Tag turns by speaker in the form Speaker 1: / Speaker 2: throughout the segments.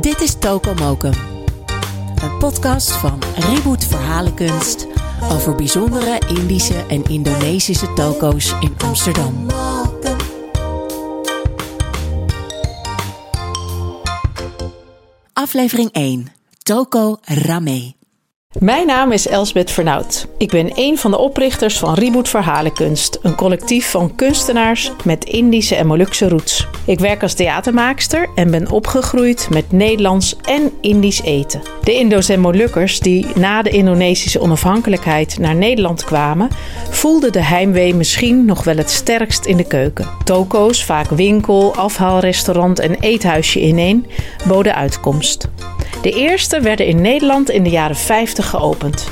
Speaker 1: Dit is Tokomokum, een podcast van Reboot Verhalenkunst over bijzondere Indische en Indonesische toko's in Amsterdam. Aflevering 1: Toko Rame.
Speaker 2: Mijn naam is Elsbeth Vernout. Ik ben een van de oprichters van Reboot Verhalenkunst, een collectief van kunstenaars met Indische en Molukse roots. Ik werk als theatermaakster en ben opgegroeid met Nederlands en Indisch eten. De Indo's en Molukkers die na de Indonesische onafhankelijkheid naar Nederland kwamen, voelden de heimwee misschien nog wel het sterkst in de keuken. Toko's, vaak winkel, afhaalrestaurant en eethuisje ineen, boden uitkomst. De eerste werden in Nederland in de jaren 50 geopend.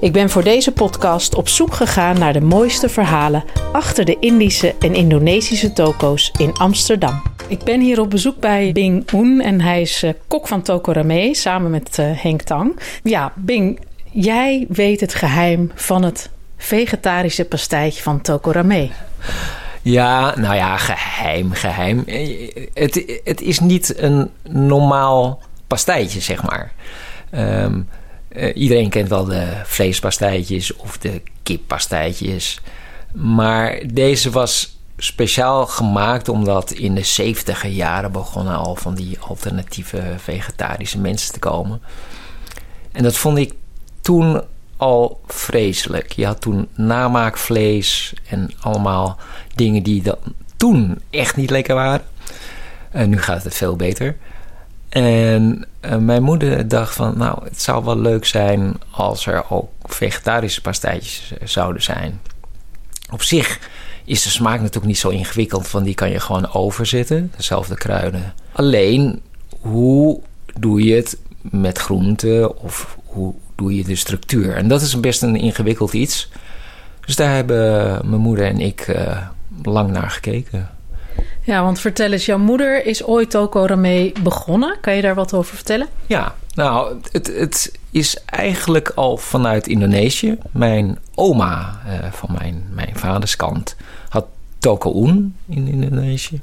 Speaker 2: Ik ben voor deze podcast op zoek gegaan naar de mooiste verhalen achter de Indische en Indonesische toko's in Amsterdam. Ik ben hier op bezoek bij Bing Oen en hij is eh, kok van Toko Rame samen met uh, Henk Tang. Ja, Bing, jij weet het geheim van het vegetarische pastijtje van Toko Rame.
Speaker 3: Ja, nou ja, geheim, geheim. Het, het is niet een normaal pastijtje, zeg maar. Ehm, eh, iedereen kent wel de vleespastijtjes of de kippastijtjes. Maar deze was speciaal gemaakt omdat in de 70 jaren begonnen al van die alternatieve vegetarische mensen te komen. En dat vond ik toen al vreselijk. Je had toen namaakvlees en allemaal dingen die dan toen echt niet lekker waren. En nu gaat het veel beter. En uh, mijn moeder dacht van, nou, het zou wel leuk zijn als er ook vegetarische pastijtjes zouden zijn. Op zich is de smaak natuurlijk niet zo ingewikkeld, want die kan je gewoon overzetten, dezelfde kruiden. Alleen, hoe doe je het met groenten of hoe doe je de structuur? En dat is best een ingewikkeld iets. Dus daar hebben mijn moeder en ik uh, lang naar gekeken.
Speaker 2: Ja, want vertel eens, jouw moeder is ooit Toko Rame begonnen. Kan je daar wat over vertellen?
Speaker 3: Ja, nou, het, het is eigenlijk al vanuit Indonesië. Mijn oma uh, van mijn, mijn vaders kant had in Indonesië.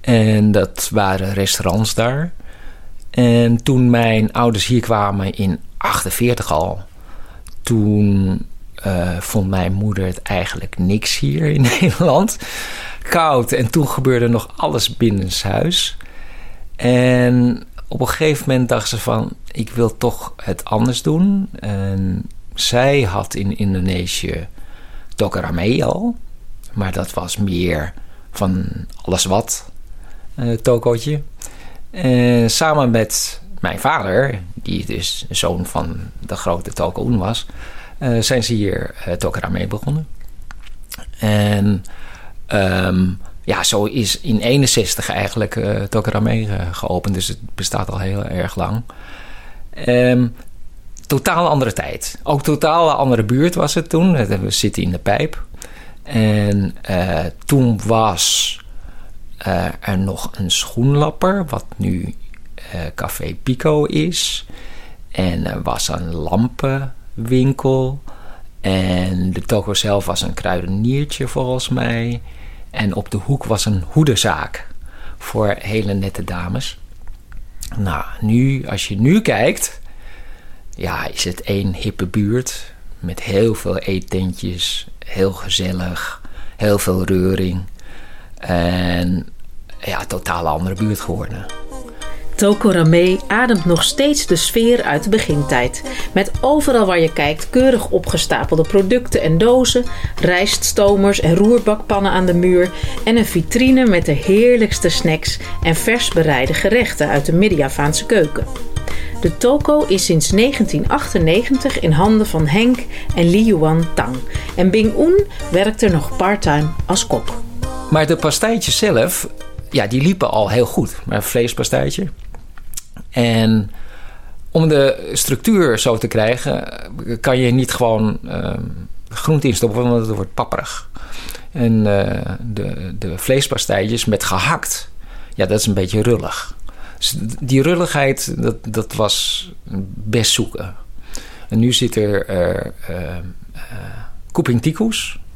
Speaker 3: En dat waren restaurants daar. En toen mijn ouders hier kwamen in 48 al, toen uh, vond mijn moeder het eigenlijk niks hier in Nederland koud. En toen gebeurde nog alles binnenshuis. En op een gegeven moment dacht ze van... ik wil toch het anders doen. En zij had in Indonesië tokarame al. Maar dat was meer van alles wat uh, tokootje. En samen met mijn vader, die dus zoon van de grote Tokoon was... Uh, zijn ze hier uh, tokarame begonnen. En Um, ja, zo is in 61 eigenlijk uh, Tokarame uh, geopend. Dus het bestaat al heel erg lang. Um, totaal andere tijd. Ook totaal andere buurt was het toen. We zitten in de pijp. En toen was er nog een schoenlapper, wat nu Café Pico is. En er was een lampenwinkel. En de toko zelf was een kruideniertje volgens mij. En op de hoek was een hoedenzaak voor hele nette dames. Nou, nu, als je nu kijkt, ja, is het één hippe buurt met heel veel eetentjes, heel gezellig, heel veel reuring. En ja, totaal andere buurt geworden.
Speaker 2: Toko Rame ademt nog steeds de sfeer uit de begintijd. Met overal waar je kijkt keurig opgestapelde producten en dozen, rijststomers en roerbakpannen aan de muur en een vitrine met de heerlijkste snacks en vers bereide gerechten uit de Midden-Javaanse keuken. De toko is sinds 1998 in handen van Henk en Li Yuan Tang. En Bing Un werkt er nog parttime als kok.
Speaker 3: Maar de pastijtjes zelf, ja, die liepen al heel goed. Maar vleespastijtje, en om de structuur zo te krijgen, kan je niet gewoon uh, groente instoppen, want het wordt papperig. En uh, de, de vleespastijtjes met gehakt, ja, dat is een beetje rullig. Dus die rulligheid, dat, dat was best zoeken. En nu zit er uh,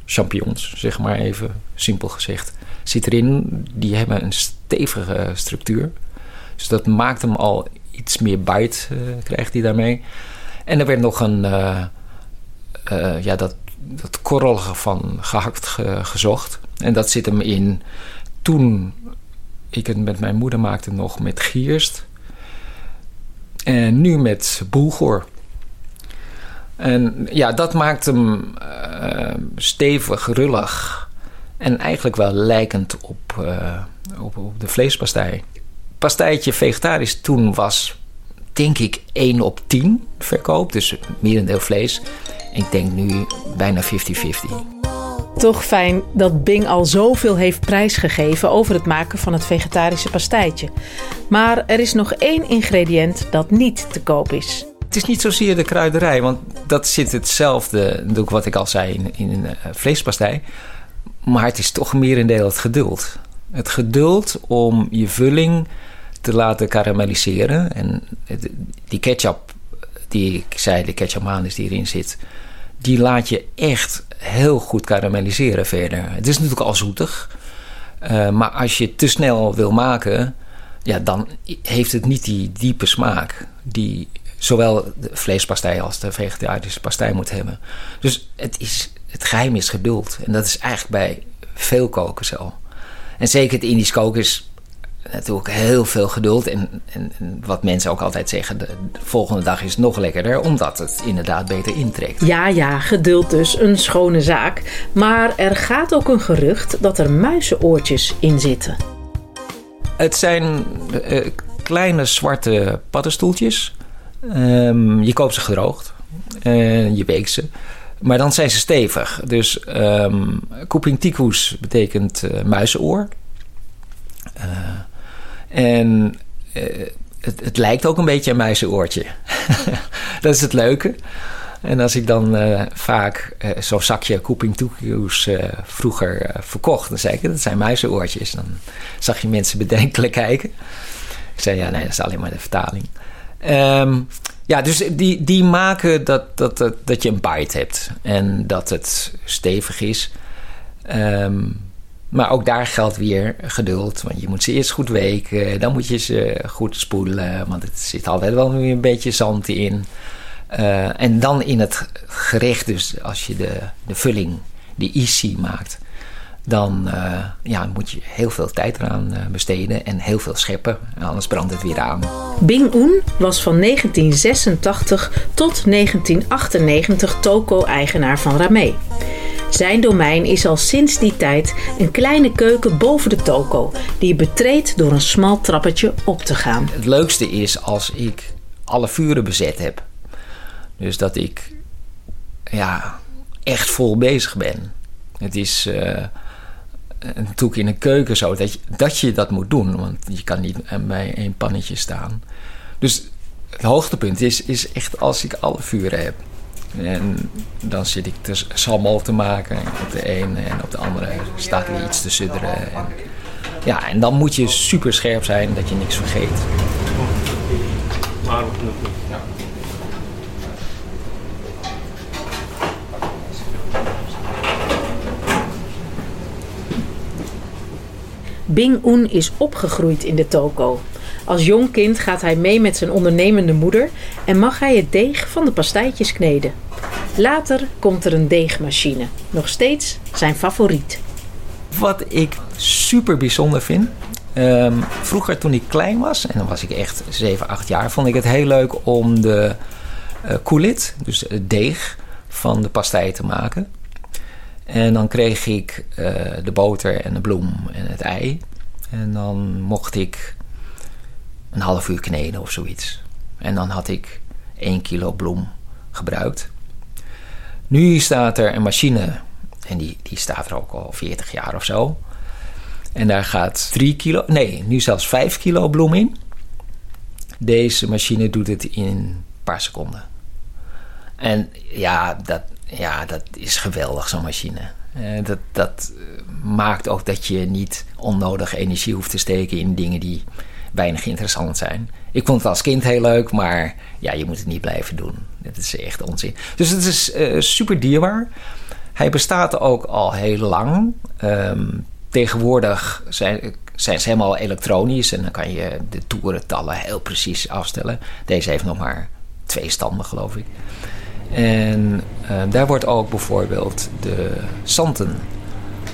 Speaker 3: champignons, zeg maar even simpel gezegd, zit erin. Die hebben een stevige structuur. Dus dat maakt hem al iets meer bite, uh, krijgt hij daarmee. En er werd nog een, ja, dat, dat korrelige van gehakt gezocht. En dat zit hem in. Toen ik het met mijn moeder maakte nog met gierst. En nu met boelgoor. En ja, dat maakt hem stevig, rullig. En eigenlijk wel lijkend op, op, op, de vleespastei. Pastijtje vegetarisch toen was, denk ik, 1 op 10 verkoop. Dus merendeel vlees. Ik denk nu bijna 50-50.
Speaker 2: Toch fijn dat Bing al zoveel heeft prijsgegeven over het maken van het vegetarische pastijtje. Maar er is nog één ingrediënt dat niet te koop is.
Speaker 3: Het is niet zozeer de kruiderij, want dat zit hetzelfde, doe ik wat ik al zei, in, in een uh, vleespastei. Maar het is toch meer een deel het geduld. Het geduld om je vulling te laten karamelliseren. En die ketchup, die ik zei, de ketchup manis die erin zit, die laat je echt heel goed karamelliseren verder. Het is natuurlijk al zoetig. Uh, maar als je het te snel wil maken, ja, dan heeft het niet die diepe smaak die zowel de vleespastei als de vegetarische pastei moet hebben. Dus het, is, het geheim is geduld. En dat is eigenlijk bij veel koken zo. En zeker het Indisch koken is natuurlijk heel veel geduld. En, en, wat mensen ook altijd zeggen, de, volgende dag is nog lekkerder, omdat het inderdaad beter intrekt.
Speaker 2: Ja, ja, geduld dus, een schone zaak. Maar er gaat ook een gerucht dat er muizenoortjes in zitten.
Speaker 3: Het zijn uh, kleine zwarte paddenstoeltjes. Um, je koopt ze gedroogd en je weekt ze. Maar dan zijn ze stevig. Dus um, betekent uh, muizenoor. Uh, en uh, het, het, lijkt ook een beetje een muizenoortje. dat is het leuke. En als ik dan uh, vaak uh, zo'n zakje Cooping Toekio's uh, vroeger verkocht, dan zei ik, dat zijn muizenoortjes. Dan zag je mensen bedenkelijk kijken. Ik zei, ja, nee, dat is alleen maar de vertaling. Um, ja, dus die, die maken dat, dat, dat, dat je een bite hebt en dat het stevig is. Um, maar ook daar geldt weer geduld. Want je moet ze eerst goed weken. Dan moet je ze goed spoelen. Want het zit altijd wel weer een beetje zand in. Uh, en dan in het gerecht, dus als je de, de vulling, de isi maakt, dan uh, ja, moet je heel veel tijd eraan uh, besteden en heel veel scheppen. Anders brandt het weer aan.
Speaker 2: Bing Un was van 1986 tot 1998 toko-eigenaar van Ramee. Zijn domein is al sinds die tijd een kleine keuken boven de toko, die je betreedt door een smal trappetje op te gaan.
Speaker 3: Het leukste is als ik alle vuren bezet heb. Dus dat ik ja, echt vol bezig ben. Het is uh, natuurlijk in een keuken zo dat je, dat je dat moet doen, want je kan niet bij één pannetje staan. Dus het hoogtepunt is, is echt als ik alle vuren heb. En dan zit ik dus samal te maken. Op de ene en op de andere staat er iets te sudderen. En, ja, en dan moet je super scherp zijn dat je niks vergeet.
Speaker 2: Bing Un is opgegroeid in de toko. Als jong kind gaat hij mee met zijn ondernemende moeder en mag hij het deeg van de pastijtjes kneden. Later komt er een deegmachine, nog steeds zijn favoriet.
Speaker 3: Wat ik super bijzonder vind. Um, vroeger toen ik klein was, en dan was ik echt 7, 8 jaar, vond ik het heel leuk om de uh, dus het deeg van de pastei te maken. En dan kreeg ik uh, de boter en de bloem en het ei. En dan mocht ik een half uur kneden of zoiets. En dan had ik 1 kilo bloem gebruikt. Nu staat er een machine, en die, die staat er ook al 40 jaar of zo. En daar gaat 3 kilo, nee, nu zelfs 5 kilo bloem in. Deze machine doet het in een paar seconden. En ja, dat, ja, dat is geweldig, zo'n machine. Uh, dat, dat maakt ook dat je niet onnodig energie hoeft te steken in dingen die weinig interessant zijn. Ik vond het als kind heel leuk, maar ja, je moet het niet blijven doen. Dat is echt onzin. Dus het is uh, super dierbaar. Hij bestaat ook al heel lang. Um, tegenwoordig zijn, zijn ze helemaal elektronisch en dan kan je de toerentallen heel precies afstellen. Deze heeft nog maar twee standen, geloof ik. En uh, daar wordt ook bijvoorbeeld de zanten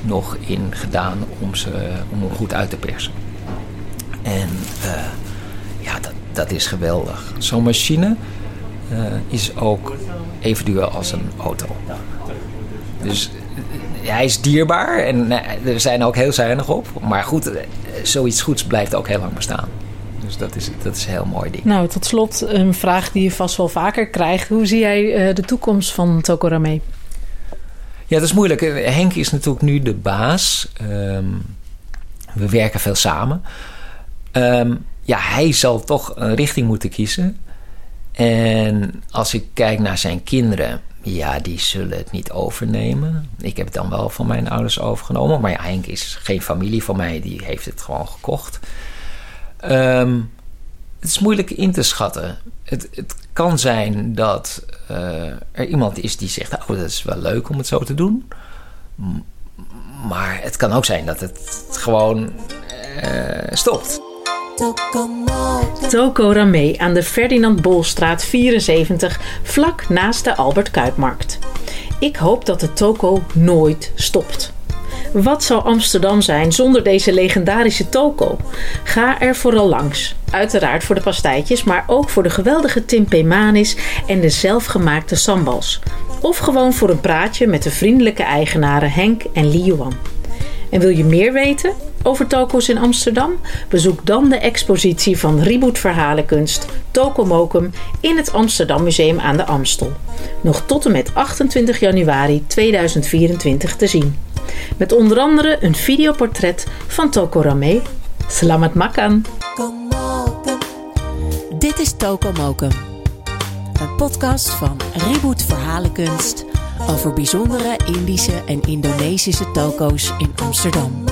Speaker 3: nog in gedaan om, ze, om hem goed uit te persen. En uh, ja, dat, dat is geweldig. Zo'n machine is ook even duur als een auto. Dus hij is dierbaar en we zijn ook heel zuinig op. Maar goed, zoiets goeds blijft ook heel lang bestaan. Dus dat is, dat is een heel mooi ding.
Speaker 2: Nou, tot slot een vraag die je vast wel vaker krijgt. Hoe zie jij de toekomst van Tokorame?
Speaker 3: Ja, dat is moeilijk. Henk is natuurlijk nu de baas. Um, we werken veel samen. Um, ja, hij zal toch een richting moeten kiezen. En als ik kijk naar zijn kinderen, ja, die zullen het niet overnemen. Ik heb het dan wel van mijn ouders overgenomen. Maar ja, Henk is geen familie van mij, die heeft het gewoon gekocht. Um, het is moeilijk in te schatten. Het, het kan zijn dat uh, er iemand is die zegt: Oh, dat is wel leuk om het zo te doen. Maar het kan ook zijn dat het gewoon uh, stopt.
Speaker 2: Toko Ramee aan de Ferdinand Bolstraat 74, vlak naast de Albert Kuipmarkt. Ik hoop dat de toko nooit stopt. Wat zou Amsterdam zijn zonder deze legendarische toko? Ga er vooral langs. Uiteraard voor de pastijtjes, maar ook voor de geweldige timpemanis en de zelfgemaakte sambals. Of gewoon voor een praatje met de vriendelijke eigenaren Henk en Liuan. En wil je meer weten over toko's in Amsterdam? Bezoek dan de expositie van Reboot Verhalenkunst Toko Mokum in het Amsterdam Museum aan de Amstel. Nog tot en met 28 januari 2024 te zien. Met onder andere een videoportret van Toko Rame. Slamat makan!
Speaker 1: Dit is Toko Mokum. Een podcast van Reboot Verhalenkunst over bijzondere Indische en Indonesische toko's in Amsterdam.